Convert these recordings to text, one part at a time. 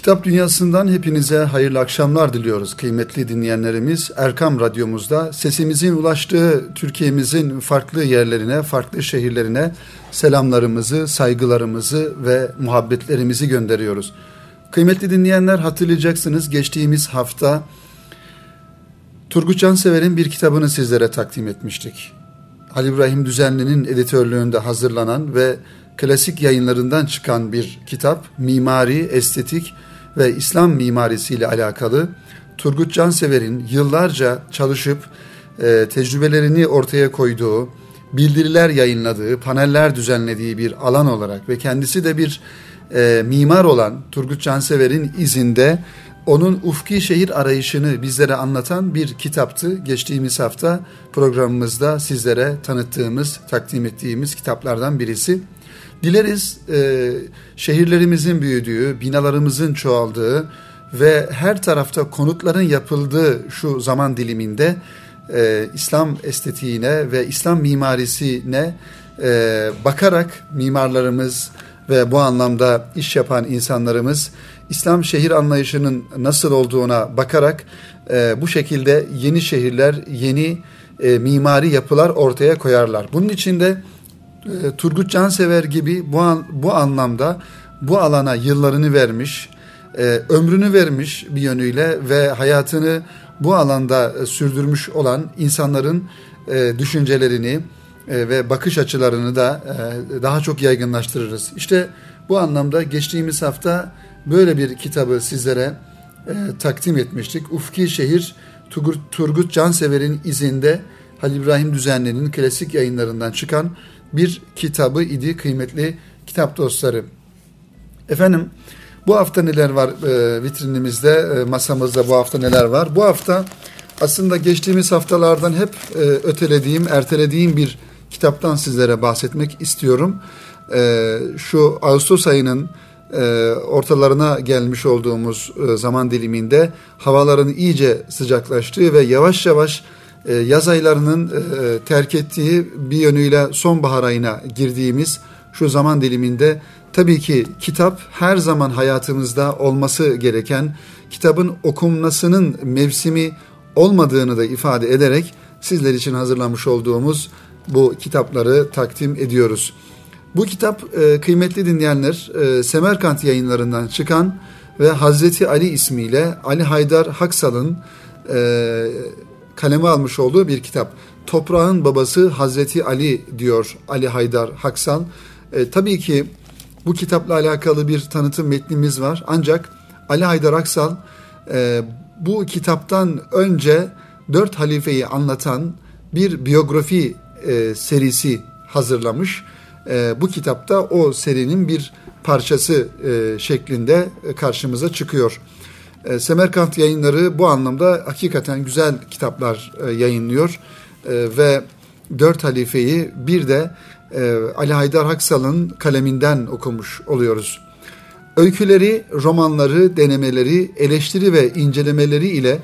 Kitap Dünyası'ndan hepinize hayırlı akşamlar diliyoruz kıymetli dinleyenlerimiz. Erkam Radyomuzda sesimizin ulaştığı Türkiye'mizin farklı yerlerine, farklı şehirlerine selamlarımızı, saygılarımızı ve muhabbetlerimizi gönderiyoruz. Kıymetli dinleyenler hatırlayacaksınız geçtiğimiz hafta Turgut Cansever'in bir kitabını sizlere takdim etmiştik. Ali İbrahim Düzenli'nin editörlüğünde hazırlanan ve klasik yayınlarından çıkan bir kitap, mimari, estetik ve İslam mimarisiyle alakalı Turgut Cansever'in yıllarca çalışıp e, tecrübelerini ortaya koyduğu, bildiriler yayınladığı, paneller düzenlediği bir alan olarak ve kendisi de bir e, mimar olan Turgut Cansever'in izinde onun ufki şehir arayışını bizlere anlatan bir kitaptı. Geçtiğimiz hafta programımızda sizlere tanıttığımız, takdim ettiğimiz kitaplardan birisi. Dileriz e, şehirlerimizin büyüdüğü, binalarımızın çoğaldığı ve her tarafta konutların yapıldığı şu zaman diliminde e, İslam estetiğine ve İslam mimarisine e, bakarak mimarlarımız ve bu anlamda iş yapan insanlarımız İslam şehir anlayışının nasıl olduğuna bakarak e, bu şekilde yeni şehirler, yeni e, mimari yapılar ortaya koyarlar. Bunun için de e, Turgut Cansever gibi bu, an, bu anlamda bu alana yıllarını vermiş, e, ömrünü vermiş bir yönüyle ve hayatını bu alanda e, sürdürmüş olan insanların düşüncelerini ve bakış açılarını da daha çok yaygınlaştırırız. İşte bu anlamda geçtiğimiz hafta böyle bir kitabı sizlere e, takdim etmiştik. Ufki Şehir Turgut, Turgut Cansever'in izinde Halil İbrahim Düzenli'nin klasik yayınlarından çıkan bir kitabı idi kıymetli kitap dostları. Efendim bu hafta neler var e, vitrinimizde, e, masamızda bu hafta neler var? Bu hafta aslında geçtiğimiz haftalardan hep e, ötelediğim, ertelediğim bir kitaptan sizlere bahsetmek istiyorum. E, şu Ağustos ayının e, ortalarına gelmiş olduğumuz e, zaman diliminde havaların iyice sıcaklaştığı ve yavaş yavaş yaz aylarının e, terk ettiği bir yönüyle sonbahar ayına girdiğimiz şu zaman diliminde tabii ki kitap her zaman hayatımızda olması gereken kitabın okunmasının mevsimi olmadığını da ifade ederek sizler için hazırlamış olduğumuz bu kitapları takdim ediyoruz. Bu kitap e, kıymetli dinleyenler Semerkant yayınlarından çıkan ve Hazreti Ali ismiyle Ali Haydar Haksal'ın kaleme almış olduğu bir kitap. Toprağın babası Hazreti Ali diyor Ali Haydar Haksal. E, tabii ki bu kitapla alakalı bir tanıtım metnimiz var. Ancak Ali Haydar Aksal e, bu kitaptan önce dört halifeyi anlatan bir biyografi e, serisi hazırlamış. E, bu kitapta o serinin bir parçası e, şeklinde karşımıza çıkıyor. E, Semerkant yayınları bu anlamda hakikaten güzel kitaplar e, yayınlıyor e, ve dört halifeyi bir de Ali Haydar Haksal'ın kaleminden okumuş oluyoruz. Öyküleri, romanları, denemeleri, eleştiri ve incelemeleri ile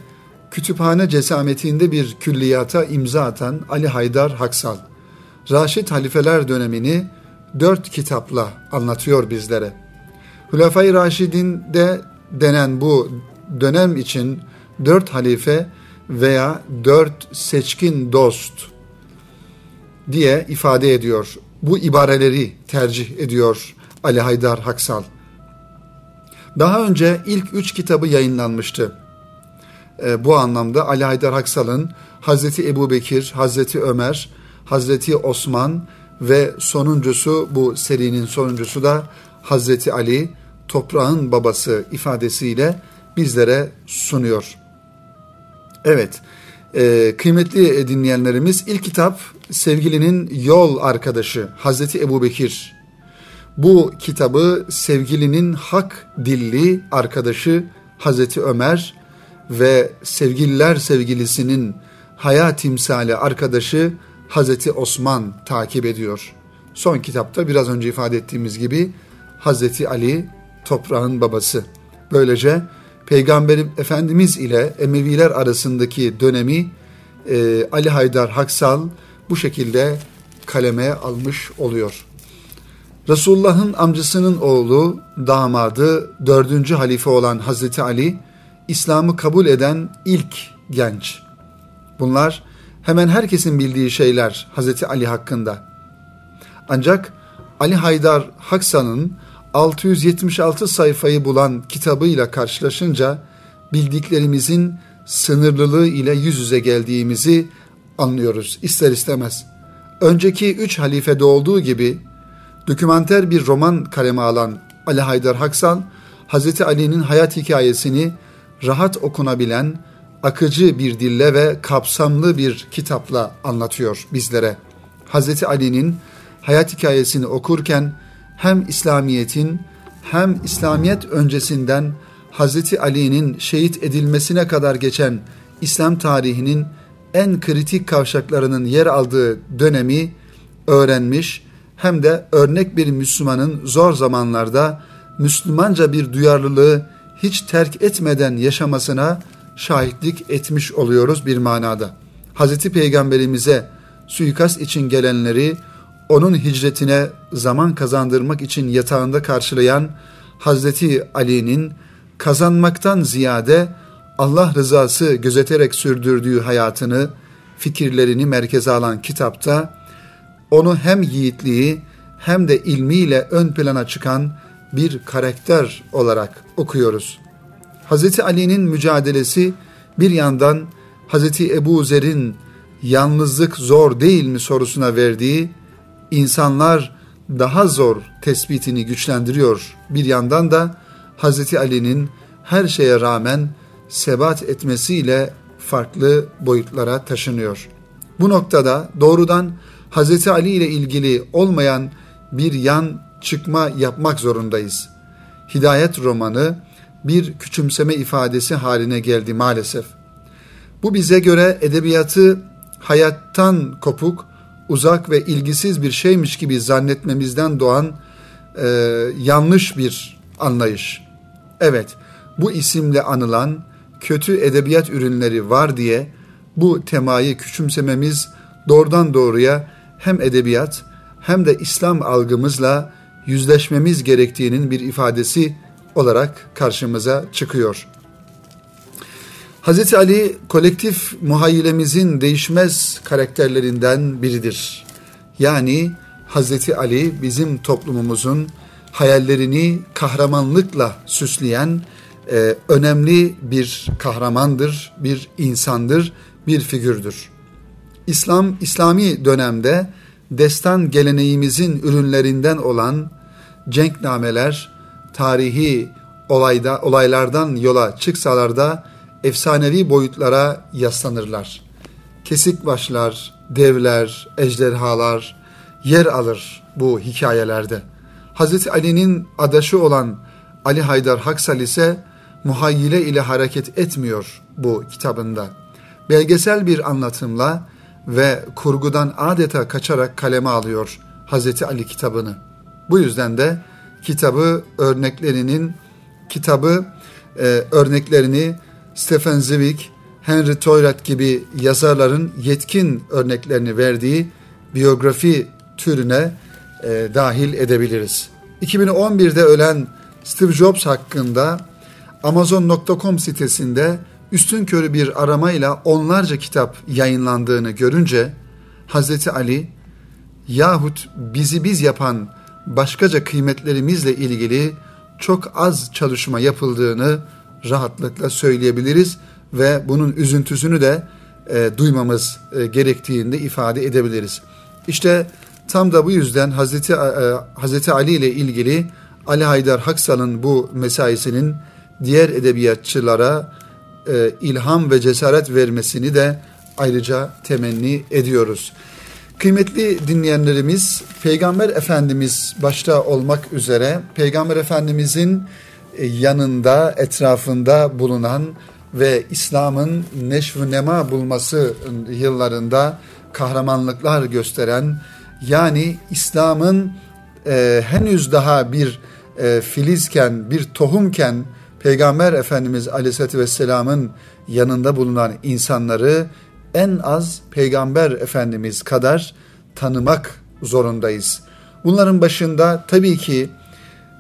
kütüphane cesametinde bir külliyata imza atan Ali Haydar Haksal, Raşid halifeler dönemini dört kitapla anlatıyor bizlere. Hulafay Raşid'in de denen bu dönem için dört halife veya dört seçkin dost diye ifade ediyor. Bu ibareleri tercih ediyor Ali Haydar Haksal. Daha önce ilk üç kitabı yayınlanmıştı. E, bu anlamda Ali Haydar Haksal'ın Hazreti Ebu Bekir, Hazreti Ömer, Hazreti Osman ve sonuncusu bu serinin sonuncusu da Hazreti Ali toprağın babası ifadesiyle bizlere sunuyor. Evet, e, kıymetli dinleyenlerimiz ilk kitap sevgilinin yol arkadaşı Hazreti Ebu Bekir. Bu kitabı sevgilinin hak dilli arkadaşı Hazreti Ömer ve sevgililer sevgilisinin hayat timsali arkadaşı Hazreti Osman takip ediyor. Son kitapta biraz önce ifade ettiğimiz gibi Hazreti Ali toprağın babası. Böylece Peygamber Efendimiz ile Emeviler arasındaki dönemi e, Ali Haydar Haksal bu şekilde kaleme almış oluyor. Resulullah'ın amcasının oğlu, damadı, dördüncü halife olan Hazreti Ali, İslam'ı kabul eden ilk genç. Bunlar hemen herkesin bildiği şeyler Hazreti Ali hakkında. Ancak Ali Haydar Haksa'nın 676 sayfayı bulan kitabıyla karşılaşınca bildiklerimizin sınırlılığı ile yüz yüze geldiğimizi anlıyoruz ister istemez. Önceki üç halifede olduğu gibi dokümanter bir roman kaleme alan Ali Haydar Haksal, Hazreti Ali'nin hayat hikayesini rahat okunabilen, akıcı bir dille ve kapsamlı bir kitapla anlatıyor bizlere. Hazreti Ali'nin hayat hikayesini okurken hem İslamiyet'in hem İslamiyet öncesinden Hazreti Ali'nin şehit edilmesine kadar geçen İslam tarihinin en kritik kavşaklarının yer aldığı dönemi öğrenmiş hem de örnek bir Müslümanın zor zamanlarda Müslümanca bir duyarlılığı hiç terk etmeden yaşamasına şahitlik etmiş oluyoruz bir manada. Hazreti Peygamberimize suikast için gelenleri onun hicretine zaman kazandırmak için yatağında karşılayan Hazreti Ali'nin kazanmaktan ziyade Allah rızası gözeterek sürdürdüğü hayatını, fikirlerini merkeze alan kitapta onu hem yiğitliği hem de ilmiyle ön plana çıkan bir karakter olarak okuyoruz. Hz. Ali'nin mücadelesi bir yandan Hz. Ebu Zer'in yalnızlık zor değil mi sorusuna verdiği insanlar daha zor tespitini güçlendiriyor. Bir yandan da Hz. Ali'nin her şeye rağmen sebat etmesiyle farklı boyutlara taşınıyor. Bu noktada doğrudan Hz. Ali ile ilgili olmayan bir yan çıkma yapmak zorundayız. Hidayet romanı bir küçümseme ifadesi haline geldi maalesef. Bu bize göre edebiyatı hayattan kopuk, uzak ve ilgisiz bir şeymiş gibi zannetmemizden doğan e, yanlış bir anlayış. Evet, bu isimle anılan kötü edebiyat ürünleri var diye bu temayı küçümsememiz doğrudan doğruya hem edebiyat hem de İslam algımızla yüzleşmemiz gerektiğinin bir ifadesi olarak karşımıza çıkıyor. Hz. Ali kolektif muhayyilemizin değişmez karakterlerinden biridir. Yani Hz. Ali bizim toplumumuzun hayallerini kahramanlıkla süsleyen e, önemli bir kahramandır, bir insandır, bir figürdür. İslam, İslami dönemde destan geleneğimizin ürünlerinden olan cenknameler, tarihi olayda olaylardan yola çıksalar da efsanevi boyutlara yaslanırlar. Kesik başlar, devler, ejderhalar yer alır bu hikayelerde. Hazreti Ali'nin adaşı olan Ali Haydar Haksal ise muhayyile ile hareket etmiyor bu kitabında. Belgesel bir anlatımla ve kurgudan adeta kaçarak kaleme alıyor Hazreti Ali kitabını. Bu yüzden de kitabı örneklerinin kitabı e, örneklerini Stephen Zweig, Henry Toyrat gibi yazarların yetkin örneklerini verdiği biyografi türüne e, dahil edebiliriz. 2011'de ölen Steve Jobs hakkında Amazon.com sitesinde üstün körü bir aramayla onlarca kitap yayınlandığını görünce Hazreti Ali yahut bizi biz yapan başkaca kıymetlerimizle ilgili çok az çalışma yapıldığını rahatlıkla söyleyebiliriz ve bunun üzüntüsünü de e, duymamız e, gerektiğini de ifade edebiliriz. İşte tam da bu yüzden Hazreti e, Hazreti Ali ile ilgili Ali Haydar Haksal'ın bu mesaisinin diğer edebiyatçılara e, ilham ve cesaret vermesini de ayrıca temenni ediyoruz. Kıymetli dinleyenlerimiz, Peygamber Efendimiz başta olmak üzere Peygamber Efendimizin yanında, etrafında bulunan ve İslam'ın neşv nema bulması yıllarında kahramanlıklar gösteren yani İslam'ın e, henüz daha bir e, filizken, bir tohumken Peygamber Efendimiz Aleyhisselatü Vesselam'ın yanında bulunan insanları en az Peygamber Efendimiz kadar tanımak zorundayız. Bunların başında tabii ki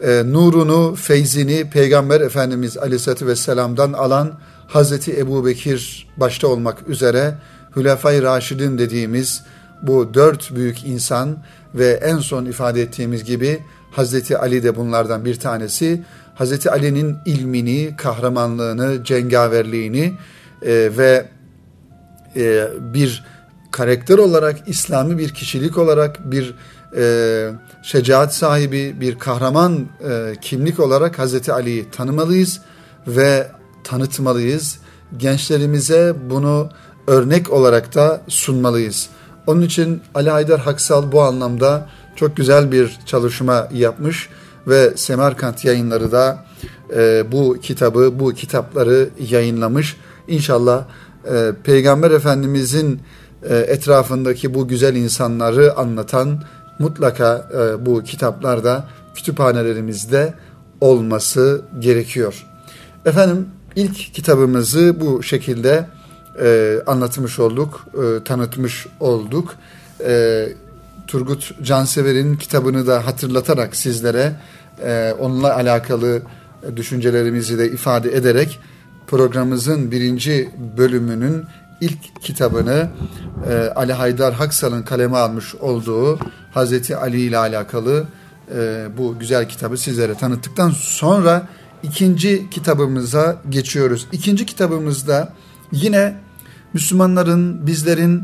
e, nurunu, feyzini Peygamber Efendimiz Aleyhisselatü Vesselam'dan alan Hazreti Ebu Bekir başta olmak üzere Hülefai Raşidin dediğimiz bu dört büyük insan ve en son ifade ettiğimiz gibi Hazreti Ali de bunlardan bir tanesi. Hazreti Ali'nin ilmini, kahramanlığını, cengaverliğini e, ve e, bir karakter olarak, İslami bir kişilik olarak, bir e, şecaat sahibi, bir kahraman e, kimlik olarak Hazreti Ali'yi tanımalıyız ve tanıtmalıyız. Gençlerimize bunu örnek olarak da sunmalıyız. Onun için Ali Haydar Haksal bu anlamda çok güzel bir çalışma yapmış ve Semerkant yayınları da e, bu kitabı, bu kitapları yayınlamış. İnşallah e, Peygamber Efendimizin e, etrafındaki bu güzel insanları anlatan mutlaka e, bu kitaplarda kütüphanelerimizde olması gerekiyor. Efendim ilk kitabımızı bu şekilde e, anlatmış olduk, e, tanıtmış olduk. E, Turgut Cansever'in kitabını da hatırlatarak sizlere e, onunla alakalı düşüncelerimizi de ifade ederek programımızın birinci bölümünün ilk kitabını e, Ali Haydar Haksal'ın kaleme almış olduğu Hazreti Ali ile alakalı e, bu güzel kitabı sizlere tanıttıktan sonra ikinci kitabımıza geçiyoruz. İkinci kitabımızda yine Müslümanların, bizlerin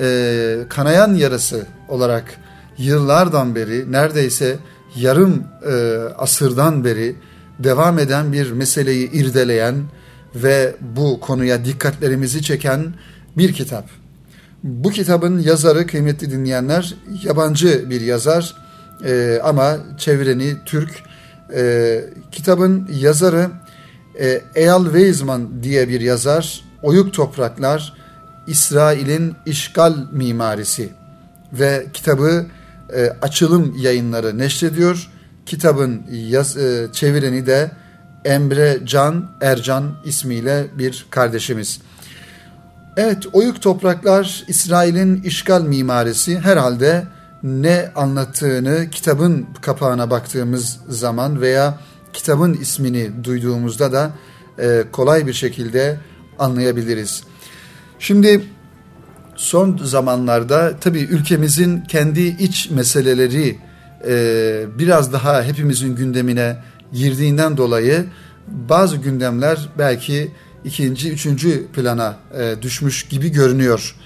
e, kanayan yarası olarak yıllardan beri neredeyse yarım e, asırdan beri devam eden bir meseleyi irdeleyen ve bu konuya dikkatlerimizi çeken bir kitap. Bu kitabın yazarı kıymetli dinleyenler yabancı bir yazar e, ama çevireni Türk. E, kitabın yazarı e, Eyal Weizmann diye bir yazar. Oyuk Topraklar, İsrail'in işgal mimarisi ve kitabı e, açılım yayınları neşrediyor. Kitabın yaz, e, çevireni de Emre Can Ercan ismiyle bir kardeşimiz. Evet, oyuk topraklar İsrail'in işgal mimarisi herhalde ne anlattığını kitabın kapağına baktığımız zaman veya kitabın ismini duyduğumuzda da e, kolay bir şekilde anlayabiliriz. Şimdi son zamanlarda tabii ülkemizin kendi iç meseleleri e, biraz daha hepimizin gündemine girdiğinden dolayı bazı gündemler belki ikinci, üçüncü plana e, düşmüş gibi görünüyor.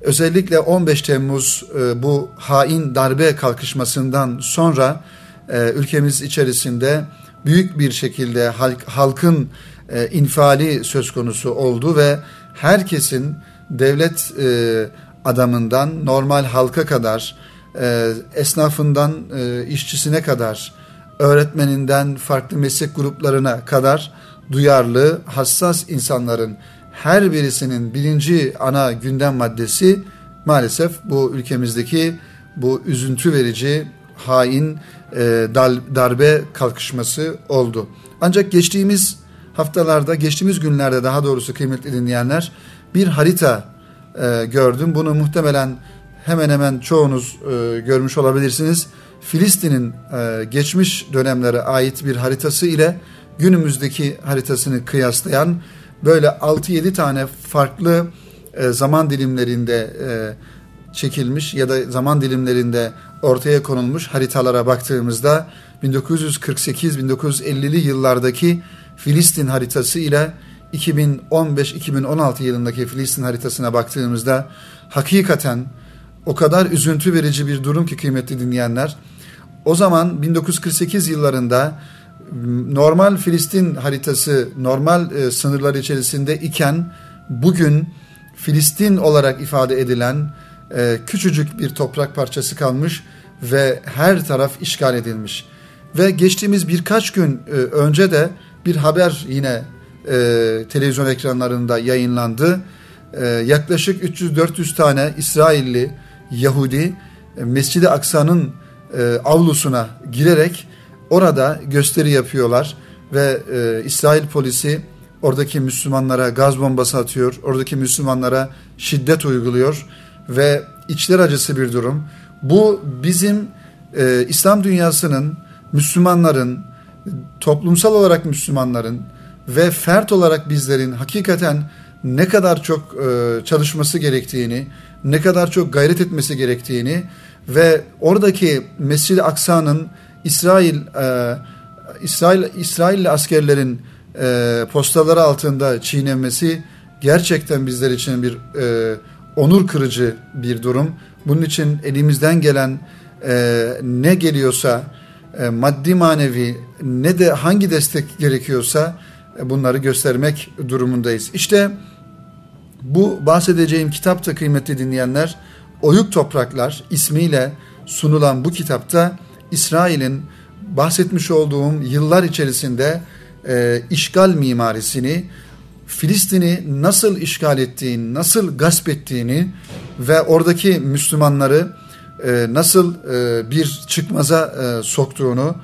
Özellikle 15 Temmuz e, bu hain darbe kalkışmasından sonra e, ülkemiz içerisinde büyük bir şekilde halk, halkın e, infiali söz konusu oldu ve herkesin devlet e, adamından normal halka kadar, e, esnafından e, işçisine kadar, öğretmeninden farklı meslek gruplarına kadar duyarlı, hassas insanların her birisinin birinci ana gündem maddesi maalesef bu ülkemizdeki bu üzüntü verici hain e, darbe kalkışması oldu. Ancak geçtiğimiz haftalarda, geçtiğimiz günlerde daha doğrusu kıymetli dinleyenler bir harita e, gördüm. Bunu muhtemelen hemen hemen çoğunuz e, görmüş olabilirsiniz. Filistin'in e, geçmiş dönemlere ait bir haritası ile günümüzdeki haritasını kıyaslayan böyle 6-7 tane farklı e, zaman dilimlerinde e, çekilmiş ya da zaman dilimlerinde ortaya konulmuş haritalara baktığımızda 1948-1950'li yıllardaki Filistin haritası ile 2015-2016 yılındaki Filistin haritasına baktığımızda hakikaten o kadar üzüntü verici bir durum ki kıymetli dinleyenler. O zaman 1948 yıllarında normal Filistin haritası normal e, sınırlar içerisinde iken bugün Filistin olarak ifade edilen e, küçücük bir toprak parçası kalmış ve her taraf işgal edilmiş. Ve geçtiğimiz birkaç gün e, önce de bir haber yine e, televizyon ekranlarında yayınlandı. E, yaklaşık 300-400 tane İsrailli Yahudi e, Mescid-i Aksa'nın e, avlusuna girerek orada gösteri yapıyorlar ve e, İsrail polisi oradaki Müslümanlara gaz bombası atıyor, oradaki Müslümanlara şiddet uyguluyor ve içler acısı bir durum. Bu bizim e, İslam dünyasının, Müslümanların, toplumsal olarak Müslümanların ve fert olarak bizlerin hakikaten ne kadar çok e, çalışması gerektiğini, ne kadar çok gayret etmesi gerektiğini ve oradaki Mescid-i Aksa'nın İsrail e, İsrail İsrailli askerlerin e, postaları altında çiğnenmesi gerçekten bizler için bir e, onur kırıcı bir durum. Bunun için elimizden gelen e, ne geliyorsa e, maddi manevi ne de hangi destek gerekiyorsa e, bunları göstermek durumundayız. İşte bu bahsedeceğim kitapta kıymetli dinleyenler Oyuk Topraklar ismiyle sunulan bu kitapta İsrail'in bahsetmiş olduğum yıllar içerisinde e, işgal mimarisini, Filistin'i nasıl işgal ettiğini, nasıl gasp ettiğini ve oradaki Müslümanları e, nasıl e, bir çıkmaza e, soktuğunu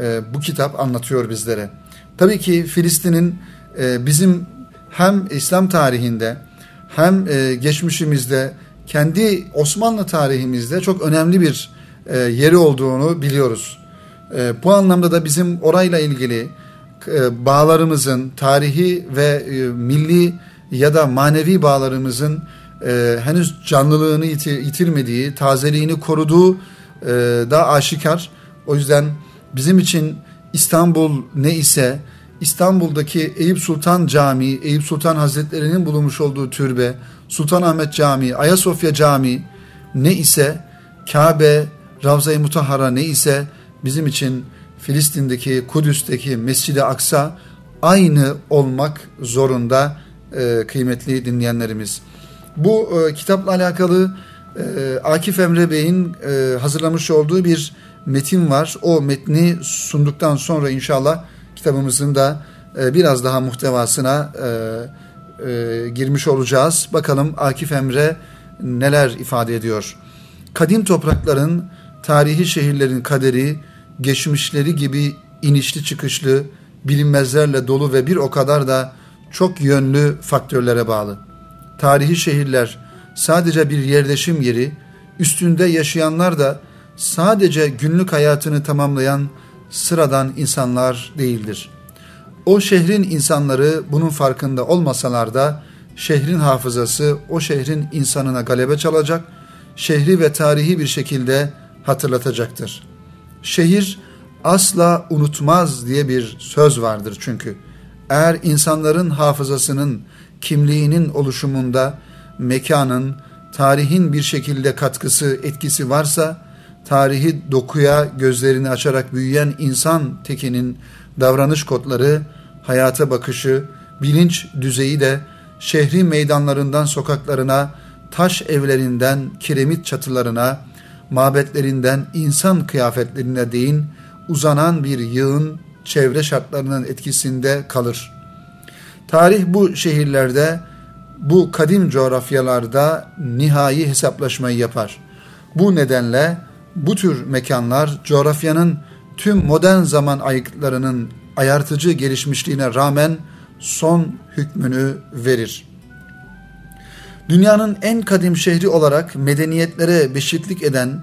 e, bu kitap anlatıyor bizlere. Tabii ki Filistin'in e, bizim hem İslam tarihinde hem e, geçmişimizde kendi Osmanlı tarihimizde çok önemli bir e, yeri olduğunu biliyoruz. E, bu anlamda da bizim orayla ilgili e, bağlarımızın tarihi ve e, milli ya da manevi bağlarımızın e, henüz canlılığını yitirmediği, tazeliğini koruduğu e, da aşikar. O yüzden bizim için İstanbul ne ise İstanbul'daki Eyüp Sultan Camii, Eyüp Sultan Hazretleri'nin bulunmuş olduğu türbe, Sultanahmet Camii, Ayasofya Camii ne ise Kabe, Ravza-i Mutahhara ne ise bizim için Filistin'deki, Kudüs'teki Mescid-i Aksa aynı olmak zorunda e, kıymetli dinleyenlerimiz. Bu e, kitapla alakalı e, Akif Emre Bey'in e, hazırlamış olduğu bir metin var. O metni sunduktan sonra inşallah kitabımızın da e, biraz daha muhtevasına e, e, girmiş olacağız. Bakalım Akif Emre neler ifade ediyor. Kadim toprakların, tarihi şehirlerin kaderi, geçmişleri gibi inişli çıkışlı, bilinmezlerle dolu ve bir o kadar da çok yönlü faktörlere bağlı. Tarihi şehirler sadece bir yerleşim yeri, üstünde yaşayanlar da sadece günlük hayatını tamamlayan sıradan insanlar değildir. O şehrin insanları bunun farkında olmasalar da şehrin hafızası o şehrin insanına galebe çalacak, şehri ve tarihi bir şekilde hatırlatacaktır. Şehir asla unutmaz diye bir söz vardır çünkü. Eğer insanların hafızasının, kimliğinin oluşumunda mekanın, tarihin bir şekilde katkısı, etkisi varsa, tarihi dokuya gözlerini açarak büyüyen insan tekinin davranış kodları, hayata bakışı, bilinç düzeyi de şehri meydanlarından sokaklarına, taş evlerinden kiremit çatılarına, mabetlerinden insan kıyafetlerine değin uzanan bir yığın çevre şartlarının etkisinde kalır. Tarih bu şehirlerde, bu kadim coğrafyalarda nihai hesaplaşmayı yapar. Bu nedenle bu tür mekanlar coğrafyanın tüm modern zaman ayıklarının ayartıcı gelişmişliğine rağmen son hükmünü verir. Dünyanın en kadim şehri olarak medeniyetlere beşiklik eden,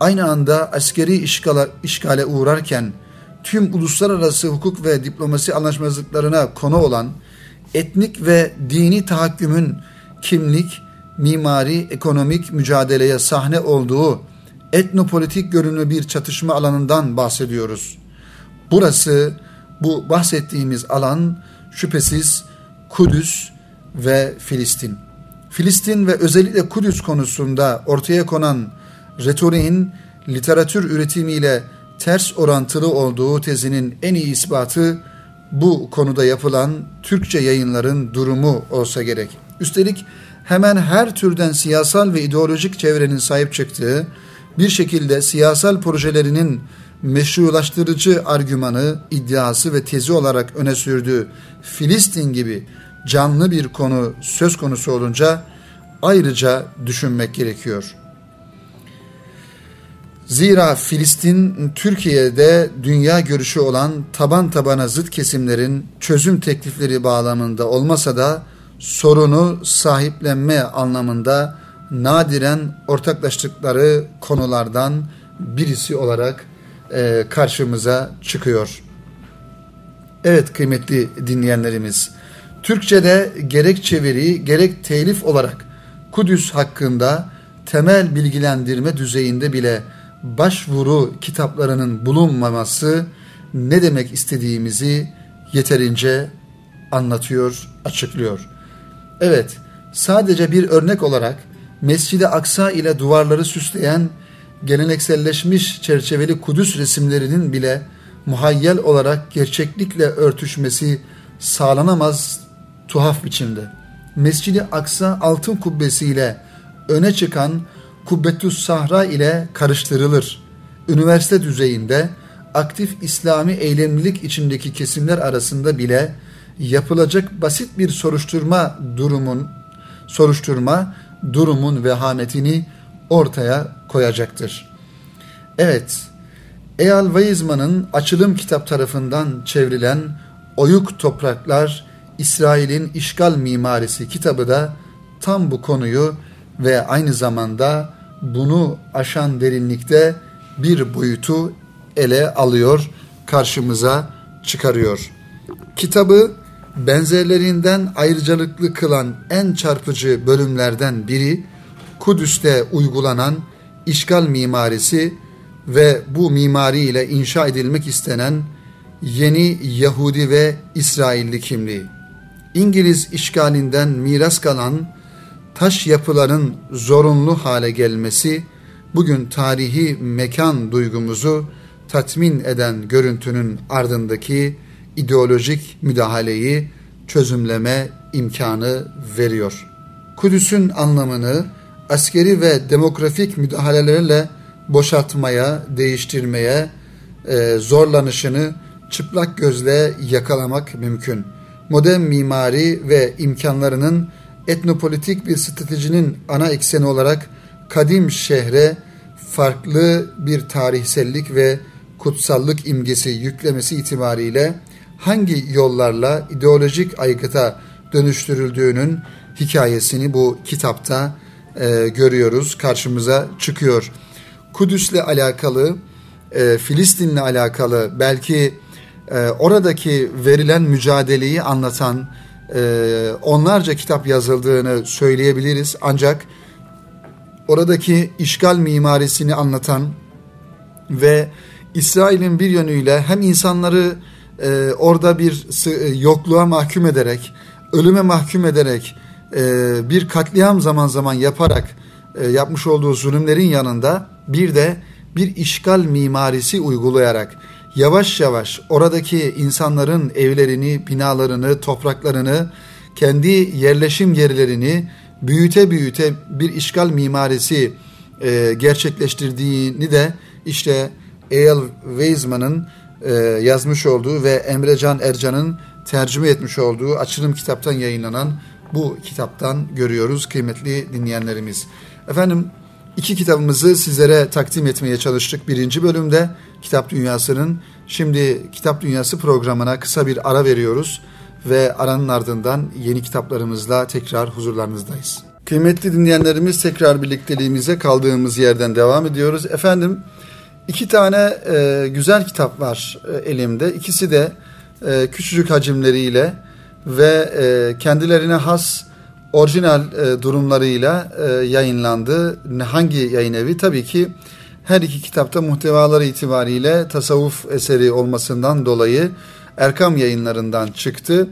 aynı anda askeri işgale, işgale uğrarken tüm uluslararası hukuk ve diplomasi anlaşmazlıklarına konu olan etnik ve dini tahakkümün kimlik, mimari, ekonomik mücadeleye sahne olduğu etnopolitik görünümlü bir çatışma alanından bahsediyoruz. Burası bu bahsettiğimiz alan şüphesiz Kudüs ve Filistin. Filistin ve özellikle Kudüs konusunda ortaya konan retoriğin literatür üretimiyle ters orantılı olduğu tezinin en iyi ispatı bu konuda yapılan Türkçe yayınların durumu olsa gerek. Üstelik hemen her türden siyasal ve ideolojik çevrenin sahip çıktığı bir şekilde siyasal projelerinin meşrulaştırıcı argümanı, iddiası ve tezi olarak öne sürdüğü Filistin gibi canlı bir konu söz konusu olunca ayrıca düşünmek gerekiyor. Zira Filistin Türkiye'de dünya görüşü olan taban tabana zıt kesimlerin çözüm teklifleri bağlamında olmasa da sorunu sahiplenme anlamında nadiren ortaklaştıkları konulardan birisi olarak e, karşımıza çıkıyor. Evet kıymetli dinleyenlerimiz, Türkçe'de gerek çeviri gerek telif olarak Kudüs hakkında temel bilgilendirme düzeyinde bile başvuru kitaplarının bulunmaması ne demek istediğimizi yeterince anlatıyor, açıklıyor. Evet, sadece bir örnek olarak Mescid-i Aksa ile duvarları süsleyen gelenekselleşmiş çerçeveli Kudüs resimlerinin bile muhayyel olarak gerçeklikle örtüşmesi sağlanamaz tuhaf biçimde. Mescid-i Aksa altın kubbesiyle öne çıkan Kubbetüs Sahra ile karıştırılır. Üniversite düzeyinde aktif İslami eylemlilik içindeki kesimler arasında bile yapılacak basit bir soruşturma durumun soruşturma durumun vehametini ortaya koyacaktır. Evet, Eyal Weizmann'ın açılım kitap tarafından çevrilen Oyuk Topraklar İsrail'in İşgal Mimarisi kitabı da tam bu konuyu ve aynı zamanda bunu aşan derinlikte bir boyutu ele alıyor, karşımıza çıkarıyor. Kitabı benzerlerinden ayrıcalıklı kılan en çarpıcı bölümlerden biri Kudüs'te uygulanan işgal mimarisi ve bu mimari ile inşa edilmek istenen yeni Yahudi ve İsrailli kimliği. İngiliz işgalinden miras kalan taş yapıların zorunlu hale gelmesi bugün tarihi mekan duygumuzu tatmin eden görüntünün ardındaki ideolojik müdahaleyi çözümleme imkanı veriyor. Kudüs'ün anlamını askeri ve demografik müdahalelerle boşaltmaya, değiştirmeye e, zorlanışını çıplak gözle yakalamak mümkün. Modern mimari ve imkanlarının etnopolitik bir stratejinin ana ekseni olarak kadim şehre farklı bir tarihsellik ve kutsallık imgesi yüklemesi itibariyle hangi yollarla ideolojik aygıta dönüştürüldüğünün hikayesini bu kitapta e, görüyoruz, karşımıza çıkıyor. Kudüs'le alakalı, e, Filistin'le alakalı belki e, oradaki verilen mücadeleyi anlatan e, onlarca kitap yazıldığını söyleyebiliriz. Ancak oradaki işgal mimarisini anlatan ve İsrail'in bir yönüyle hem insanları e, orada bir e, yokluğa mahkum ederek, ölüme mahkum ederek, e, bir katliam zaman zaman yaparak e, yapmış olduğu zulümlerin yanında bir de bir işgal mimarisi uygulayarak yavaş yavaş oradaki insanların evlerini, binalarını, topraklarını, kendi yerleşim yerlerini büyüte büyüte bir işgal mimarisi e, gerçekleştirdiğini de işte E.L. Weizmann'ın e, yazmış olduğu ve Emrecan Ercan'ın tercüme etmiş olduğu açılım kitaptan yayınlanan bu kitaptan görüyoruz kıymetli dinleyenlerimiz. Efendim iki kitabımızı sizlere takdim etmeye çalıştık birinci bölümde Kitap Dünyası'nın. Şimdi Kitap Dünyası programına kısa bir ara veriyoruz ve aranın ardından yeni kitaplarımızla tekrar huzurlarınızdayız. Kıymetli dinleyenlerimiz tekrar birlikteliğimize kaldığımız yerden devam ediyoruz. Efendim iki tane e, güzel kitap var e, elimde. İkisi de e, küçücük hacimleriyle ve e, kendilerine has orijinal e, durumlarıyla e, yayınlandı. Hangi yayın evi? Tabii ki her iki kitapta muhtevaları itibariyle tasavvuf eseri olmasından dolayı Erkam yayınlarından çıktı.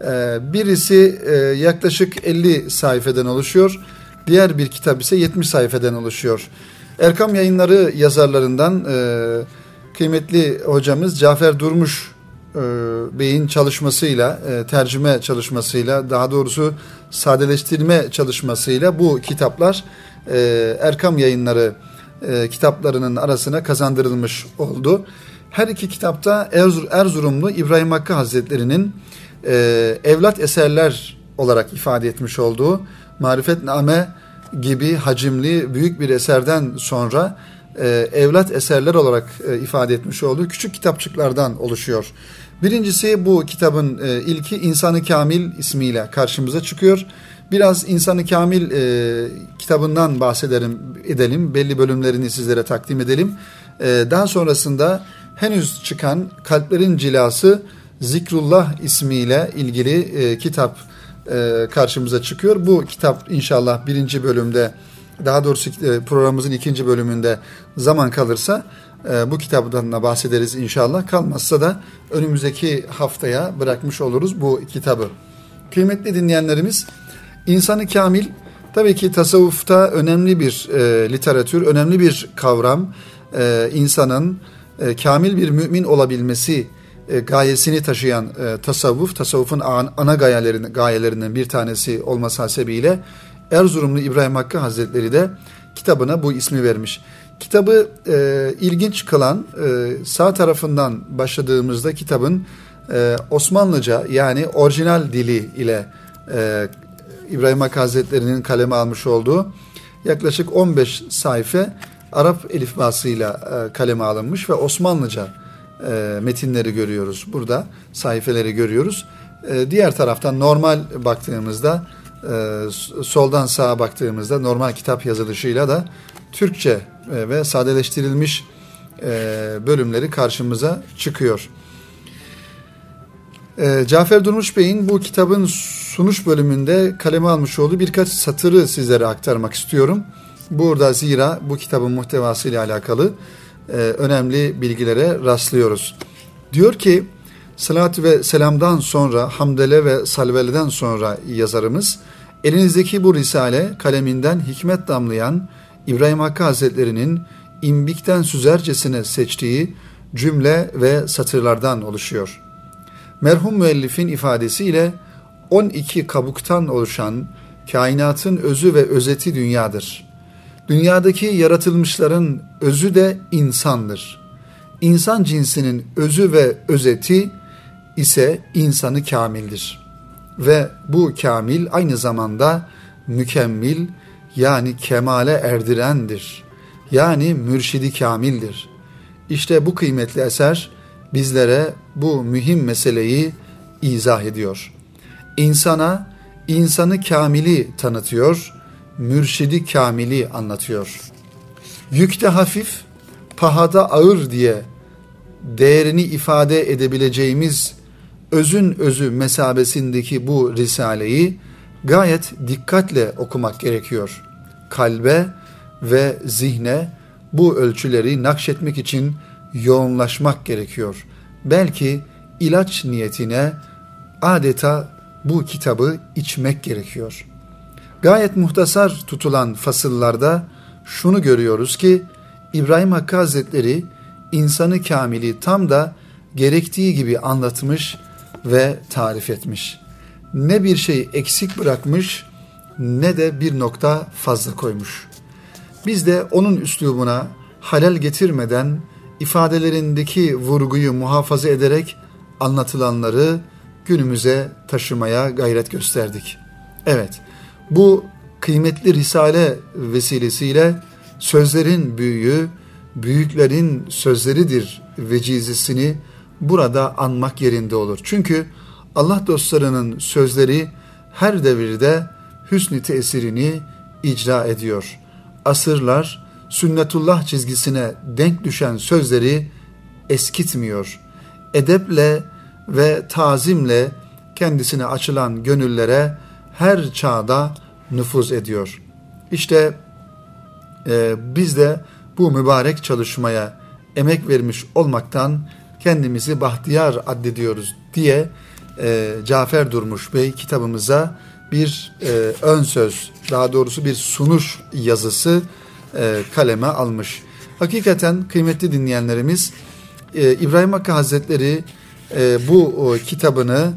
E, birisi e, yaklaşık 50 sayfeden oluşuyor. Diğer bir kitap ise 70 sayfeden oluşuyor. Erkam yayınları yazarlarından e, kıymetli hocamız Cafer Durmuş e, Bey'in çalışmasıyla, e, tercüme çalışmasıyla, daha doğrusu sadeleştirme çalışmasıyla bu kitaplar e, Erkam Yayınları kitaplarının arasına kazandırılmış oldu. Her iki kitapta Erzurumlu İbrahim Hakkı Hazretleri'nin evlat eserler olarak ifade etmiş olduğu Marifetname gibi hacimli büyük bir eserden sonra evlat eserler olarak ifade etmiş olduğu küçük kitapçıklardan oluşuyor. Birincisi bu kitabın e, ilki İnsanı Kamil ismiyle karşımıza çıkıyor. Biraz İnsanı Kamil e, kitabından bahsedelim, edelim. Belli bölümlerini sizlere takdim edelim. E, daha sonrasında henüz çıkan Kalplerin Cilası Zikrullah ismiyle ilgili e, kitap e, karşımıza çıkıyor. Bu kitap inşallah birinci bölümde daha doğrusu e, programımızın ikinci bölümünde zaman kalırsa e, bu kitaptan da bahsederiz inşallah. Kalmazsa da önümüzdeki haftaya bırakmış oluruz bu kitabı. Kıymetli dinleyenlerimiz, insanı kamil tabii ki tasavvufta önemli bir e, literatür, önemli bir kavram. E, insanın e, kamil bir mümin olabilmesi e, gayesini taşıyan e, tasavvuf, tasavvufun an, ana gayelerinden, gayelerinden bir tanesi olması hasebiyle Erzurumlu İbrahim Hakkı Hazretleri de kitabına bu ismi vermiş. Kitabı e, ilginç kılan e, sağ tarafından başladığımızda kitabın e, Osmanlıca yani orijinal dili ile e, İbrahim Hakkı Hazretleri'nin kaleme almış olduğu yaklaşık 15 sayfa Arap elifbasıyla e, kaleme alınmış ve Osmanlıca e, metinleri görüyoruz. Burada sayfeleri görüyoruz. E, diğer taraftan normal baktığımızda e, soldan sağa baktığımızda normal kitap yazılışıyla da Türkçe e, ve sadeleştirilmiş e, bölümleri karşımıza çıkıyor. E, Cafer Durmuş Bey'in bu kitabın sunuş bölümünde kaleme almış olduğu birkaç satırı sizlere aktarmak istiyorum. Burada zira bu kitabın muhtevası ile alakalı e, önemli bilgilere rastlıyoruz. Diyor ki salat ve selamdan sonra hamdele ve salveleden sonra yazarımız elinizdeki bu risale kaleminden hikmet damlayan İbrahim Hakkı Hazretleri'nin imbikten süzercesine seçtiği cümle ve satırlardan oluşuyor. Merhum müellifin ifadesiyle 12 kabuktan oluşan kainatın özü ve özeti dünyadır. Dünyadaki yaratılmışların özü de insandır. İnsan cinsinin özü ve özeti ise insanı kamildir. Ve bu kamil aynı zamanda mükemmel yani kemale erdirendir. Yani mürşidi kamildir. İşte bu kıymetli eser bizlere bu mühim meseleyi izah ediyor. İnsana insanı kamili tanıtıyor, mürşidi kamili anlatıyor. Yükte hafif, pahada ağır diye değerini ifade edebileceğimiz özün özü mesabesindeki bu risaleyi gayet dikkatle okumak gerekiyor. Kalbe ve zihne bu ölçüleri nakşetmek için yoğunlaşmak gerekiyor. Belki ilaç niyetine adeta bu kitabı içmek gerekiyor. Gayet muhtasar tutulan fasıllarda şunu görüyoruz ki İbrahim Hakkı Hazretleri insanı kamili tam da gerektiği gibi anlatmış ve tarif etmiş. Ne bir şey eksik bırakmış ne de bir nokta fazla koymuş. Biz de onun üslubuna halel getirmeden ifadelerindeki vurguyu muhafaza ederek anlatılanları günümüze taşımaya gayret gösterdik. Evet, bu kıymetli risale vesilesiyle sözlerin büyüğü, büyüklerin sözleridir vecizesini burada anmak yerinde olur. Çünkü Allah dostlarının sözleri her devirde hüsnü tesirini icra ediyor. Asırlar sünnetullah çizgisine denk düşen sözleri eskitmiyor. Edeple ve tazimle kendisine açılan gönüllere her çağda nüfuz ediyor. İşte e, biz de bu mübarek çalışmaya emek vermiş olmaktan kendimizi bahtiyar addediyoruz diye e, Cafer Durmuş Bey kitabımıza bir e, ön söz, daha doğrusu bir sunuş yazısı e, kaleme almış. Hakikaten kıymetli dinleyenlerimiz e, İbrahim Hakkı Hazretleri e, bu o, kitabını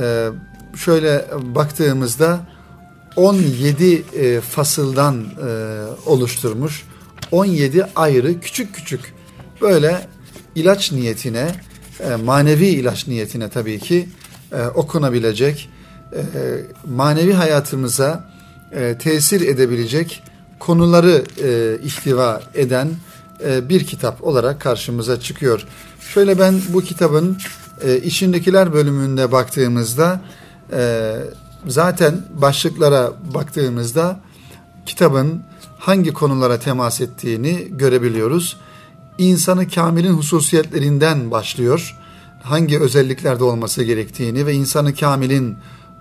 e, şöyle baktığımızda 17 e, fasıldan e, oluşturmuş. 17 ayrı küçük küçük böyle ilaç niyetine, e, manevi ilaç niyetine tabii ki e, okunabilecek, e, manevi hayatımıza e, tesir edebilecek konuları e, ihtiva eden e, bir kitap olarak karşımıza çıkıyor. Şöyle ben bu kitabın e, içindekiler bölümünde baktığımızda e, zaten başlıklara baktığımızda kitabın hangi konulara temas ettiğini görebiliyoruz. İnsanı kamilin hususiyetlerinden başlıyor. Hangi özelliklerde olması gerektiğini ve insanı kamilin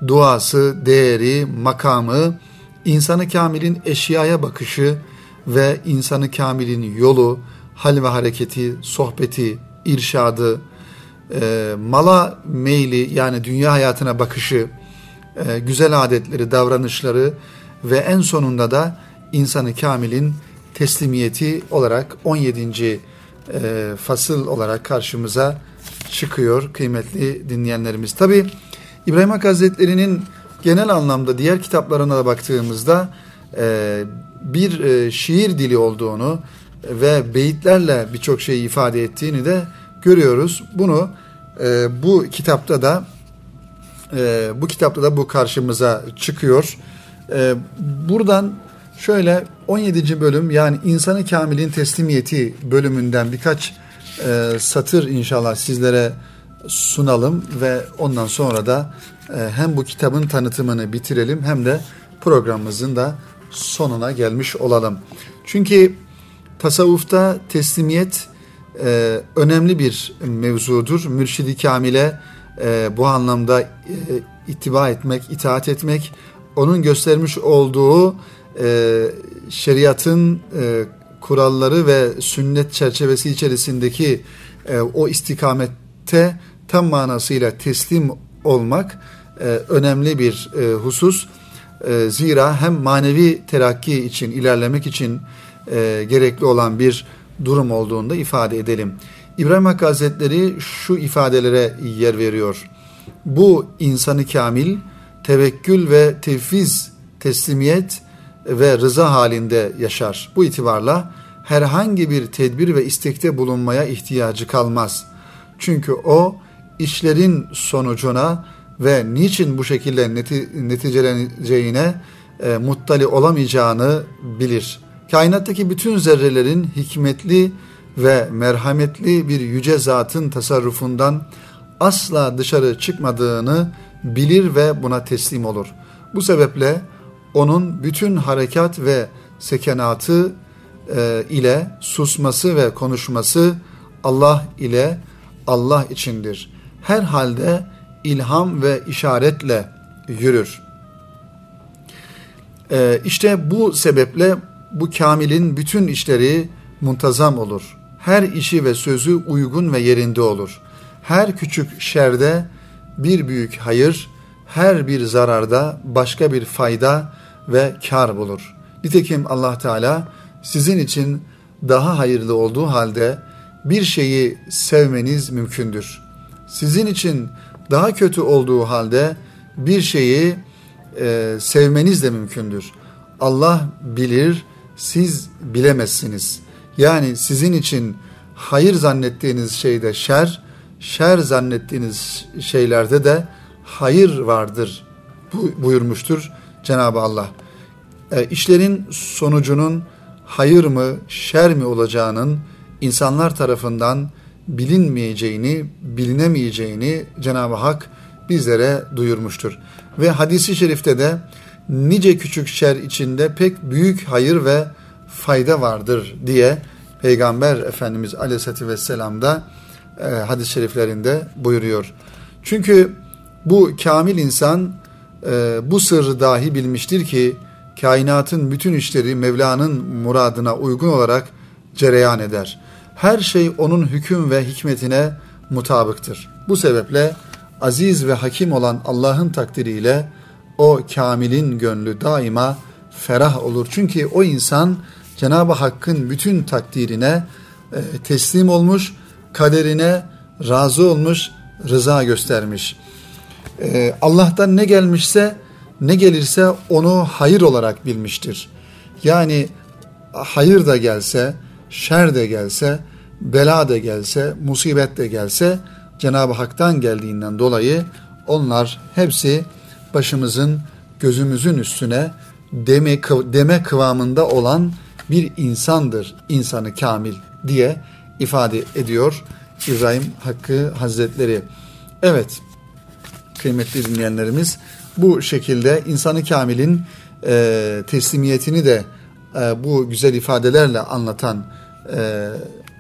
duası, değeri, makamı, insanı kamilin eşyaya bakışı ve insanı kamilin yolu, hal ve hareketi, sohbeti, irşadı, e, mala meyli yani dünya hayatına bakışı, e, güzel adetleri, davranışları ve en sonunda da insanı kamilin teslimiyeti olarak 17. E, fasıl olarak karşımıza çıkıyor kıymetli dinleyenlerimiz. Tabi İbrahim Hakkı Hazretleri'nin genel anlamda diğer kitaplarına da baktığımızda e, bir e, şiir dili olduğunu ve beyitlerle birçok şeyi ifade ettiğini de görüyoruz. Bunu e, bu kitapta da e, bu kitapta da bu karşımıza çıkıyor. E, buradan şöyle 17. bölüm yani insanı kamilin teslimiyeti bölümünden birkaç e, satır inşallah sizlere sunalım ve ondan sonra da e, hem bu kitabın tanıtımını bitirelim hem de programımızın da sonuna gelmiş olalım. Çünkü tasavvufta teslimiyet e, önemli bir mevzudur. Mürşidi Kamil'e e, bu anlamda e, ittiba etmek, itaat etmek, onun göstermiş olduğu e, şeriatın e, kuralları ve sünnet çerçevesi içerisindeki e, o istikamette tam manasıyla teslim olmak e, önemli bir e, husus. E, zira hem manevi terakki için, ilerlemek için e, gerekli olan bir durum olduğunda ifade edelim. İbrahim Hakkı Hazretleri şu ifadelere yer veriyor. Bu insanı kamil, tevekkül ve tevfiz, teslimiyet ve rıza halinde yaşar. Bu itibarla herhangi bir tedbir ve istekte bulunmaya ihtiyacı kalmaz. Çünkü o işlerin sonucuna ve niçin bu şekilde neti, neticeleneceğine e, muttali olamayacağını bilir. Kainattaki bütün zerrelerin hikmetli ve merhametli bir yüce zatın tasarrufundan asla dışarı çıkmadığını bilir ve buna teslim olur. Bu sebeple onun bütün harekat ve sekenatı e, ile susması ve konuşması Allah ile Allah içindir. Her halde ilham ve işaretle yürür. E, işte bu sebeple bu kamilin bütün işleri muntazam olur. Her işi ve sözü uygun ve yerinde olur. Her küçük şerde bir büyük hayır, her bir zararda başka bir fayda ve kar bulur. Nitekim Allah Teala sizin için daha hayırlı olduğu halde bir şeyi sevmeniz mümkündür. Sizin için daha kötü olduğu halde bir şeyi e, sevmeniz de mümkündür. Allah bilir, siz bilemezsiniz. Yani sizin için hayır zannettiğiniz şeyde şer, şer zannettiğiniz şeylerde de hayır vardır buyurmuştur Cenab-ı Allah. E, işlerin sonucunun hayır mı, şer mi olacağının insanlar tarafından bilinmeyeceğini, bilinemeyeceğini Cenab-ı Hak bizlere duyurmuştur. Ve hadisi şerifte de nice küçük şer içinde pek büyük hayır ve fayda vardır diye Peygamber Efendimiz Aleyhisselatü Vesselam da e, hadis-i şeriflerinde buyuruyor. Çünkü bu kamil insan e, bu sırrı dahi bilmiştir ki kainatın bütün işleri Mevla'nın muradına uygun olarak cereyan eder. Her şey onun hüküm ve hikmetine mutabıktır. Bu sebeple aziz ve hakim olan Allah'ın takdiriyle o kamilin gönlü daima ferah olur. Çünkü o insan Cenab-ı Hakk'ın bütün takdirine e, teslim olmuş, kaderine razı olmuş, rıza göstermiş. E, Allah'tan ne gelmişse, ne gelirse onu hayır olarak bilmiştir. Yani hayır da gelse, şer de gelse, bela da gelse, musibet de gelse Cenab-ı Hak'tan geldiğinden dolayı onlar hepsi başımızın gözümüzün üstüne deme, deme kıvamında olan bir insandır insanı kamil diye ifade ediyor İbrahim Hakkı Hazretleri. Evet kıymetli dinleyenlerimiz. Bu şekilde insanı kamilin e, teslimiyetini de e, bu güzel ifadelerle anlatan e,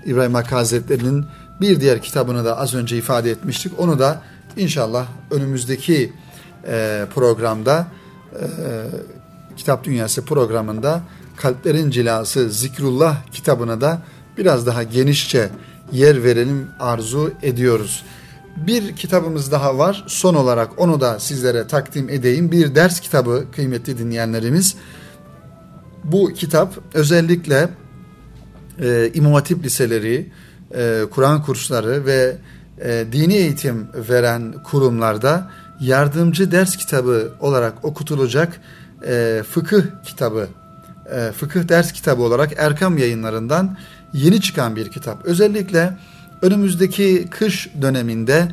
İbrahim Hakkı Hazretleri'nin bir diğer kitabını da az önce ifade etmiştik. Onu da inşallah önümüzdeki e, programda e, Kitap Dünyası programında Kalplerin Cilası Zikrullah kitabına da biraz daha genişçe yer verelim arzu ediyoruz. Bir kitabımız daha var. Son olarak onu da sizlere takdim edeyim. Bir ders kitabı kıymetli dinleyenlerimiz. Bu kitap özellikle e, İmam Hatip liseleri, e, Kur'an kursları ve e, dini eğitim veren kurumlarda yardımcı ders kitabı olarak okutulacak e, fıkıh kitabı, e, fıkıh ders kitabı olarak Erkam yayınlarından yeni çıkan bir kitap. Özellikle önümüzdeki kış döneminde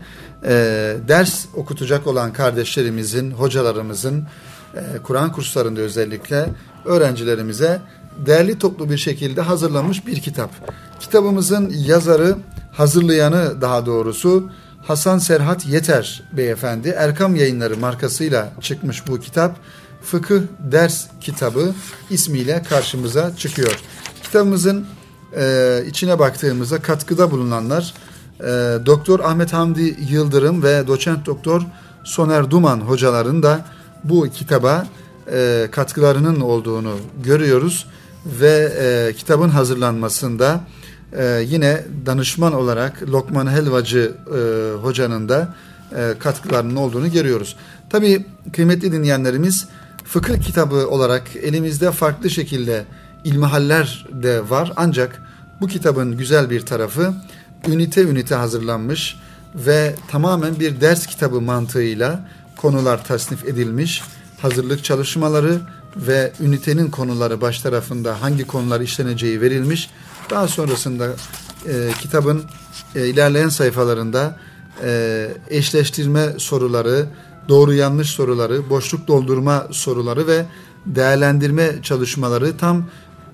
e, ders okutacak olan kardeşlerimizin, hocalarımızın, e, Kur'an kurslarında özellikle öğrencilerimize değerli toplu bir şekilde hazırlanmış bir kitap. Kitabımızın yazarı, hazırlayanı daha doğrusu Hasan Serhat Yeter beyefendi. Erkam Yayınları markasıyla çıkmış bu kitap. Fıkıh Ders Kitabı ismiyle karşımıza çıkıyor. Kitabımızın e, içine baktığımızda katkıda bulunanlar e, Doktor Ahmet Hamdi Yıldırım ve Doçent Doktor Soner Duman hocaların da bu kitaba e, katkılarının olduğunu görüyoruz ve e, kitabın hazırlanmasında e, yine danışman olarak Lokman Helvacı e, hocanın da e, katkılarının olduğunu görüyoruz. Tabii kıymetli dinleyenlerimiz fıkıh kitabı olarak elimizde farklı şekilde ilmihaller de var ancak bu kitabın güzel bir tarafı ünite ünite hazırlanmış ve tamamen bir ders kitabı mantığıyla konular tasnif edilmiş, hazırlık çalışmaları ve ünitenin konuları baş tarafında hangi konular işleneceği verilmiş. Daha sonrasında e, kitabın e, ilerleyen sayfalarında e, eşleştirme soruları, doğru yanlış soruları, boşluk doldurma soruları ve değerlendirme çalışmaları tam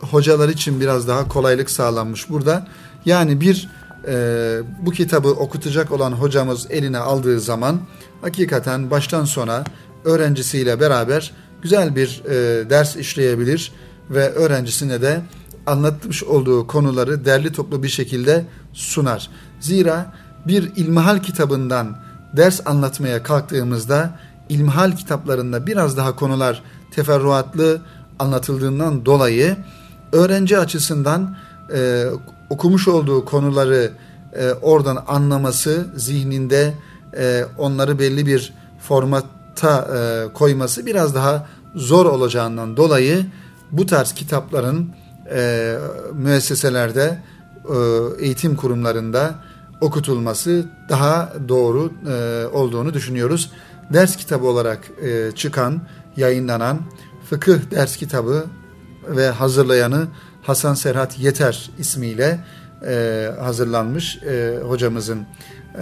hocalar için biraz daha kolaylık sağlanmış burada. Yani bir e, bu kitabı okutacak olan hocamız eline aldığı zaman hakikaten baştan sona öğrencisiyle beraber güzel bir e, ders işleyebilir ve öğrencisine de anlatmış olduğu konuları derli toplu bir şekilde sunar. Zira bir ilmihal kitabından ders anlatmaya kalktığımızda ilmihal kitaplarında biraz daha konular teferruatlı anlatıldığından dolayı öğrenci açısından e, okumuş olduğu konuları e, oradan anlaması, zihninde e, onları belli bir formata e, koyması biraz daha zor olacağından dolayı bu tarz kitapların e, müesseselerde, e, eğitim kurumlarında okutulması daha doğru e, olduğunu düşünüyoruz. Ders kitabı olarak e, çıkan, yayınlanan fıkıh ders kitabı ve hazırlayanı Hasan Serhat Yeter ismiyle e, hazırlanmış e, hocamızın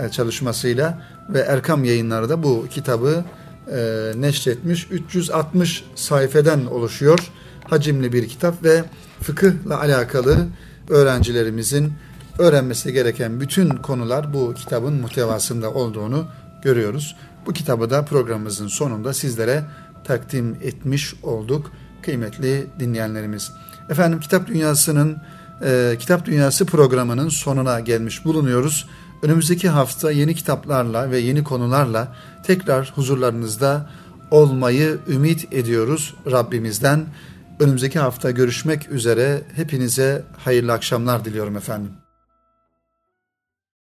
e, çalışmasıyla ve Erkam yayınları da bu kitabı e, neşretmiş. 360 sayfeden oluşuyor. Hacimli bir kitap ve fıkıhla alakalı öğrencilerimizin öğrenmesi gereken bütün konular bu kitabın muhtevasında olduğunu görüyoruz. Bu kitabı da programımızın sonunda sizlere takdim etmiş olduk kıymetli dinleyenlerimiz. Efendim Kitap Dünyası'nın e, Kitap Dünyası programının sonuna gelmiş bulunuyoruz. Önümüzdeki hafta yeni kitaplarla ve yeni konularla tekrar huzurlarınızda olmayı ümit ediyoruz Rabbimizden. Önümüzdeki hafta görüşmek üzere. Hepinize hayırlı akşamlar diliyorum efendim.